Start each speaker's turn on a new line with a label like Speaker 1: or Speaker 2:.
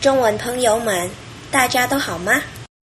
Speaker 1: 中文朋友们大家都好吗？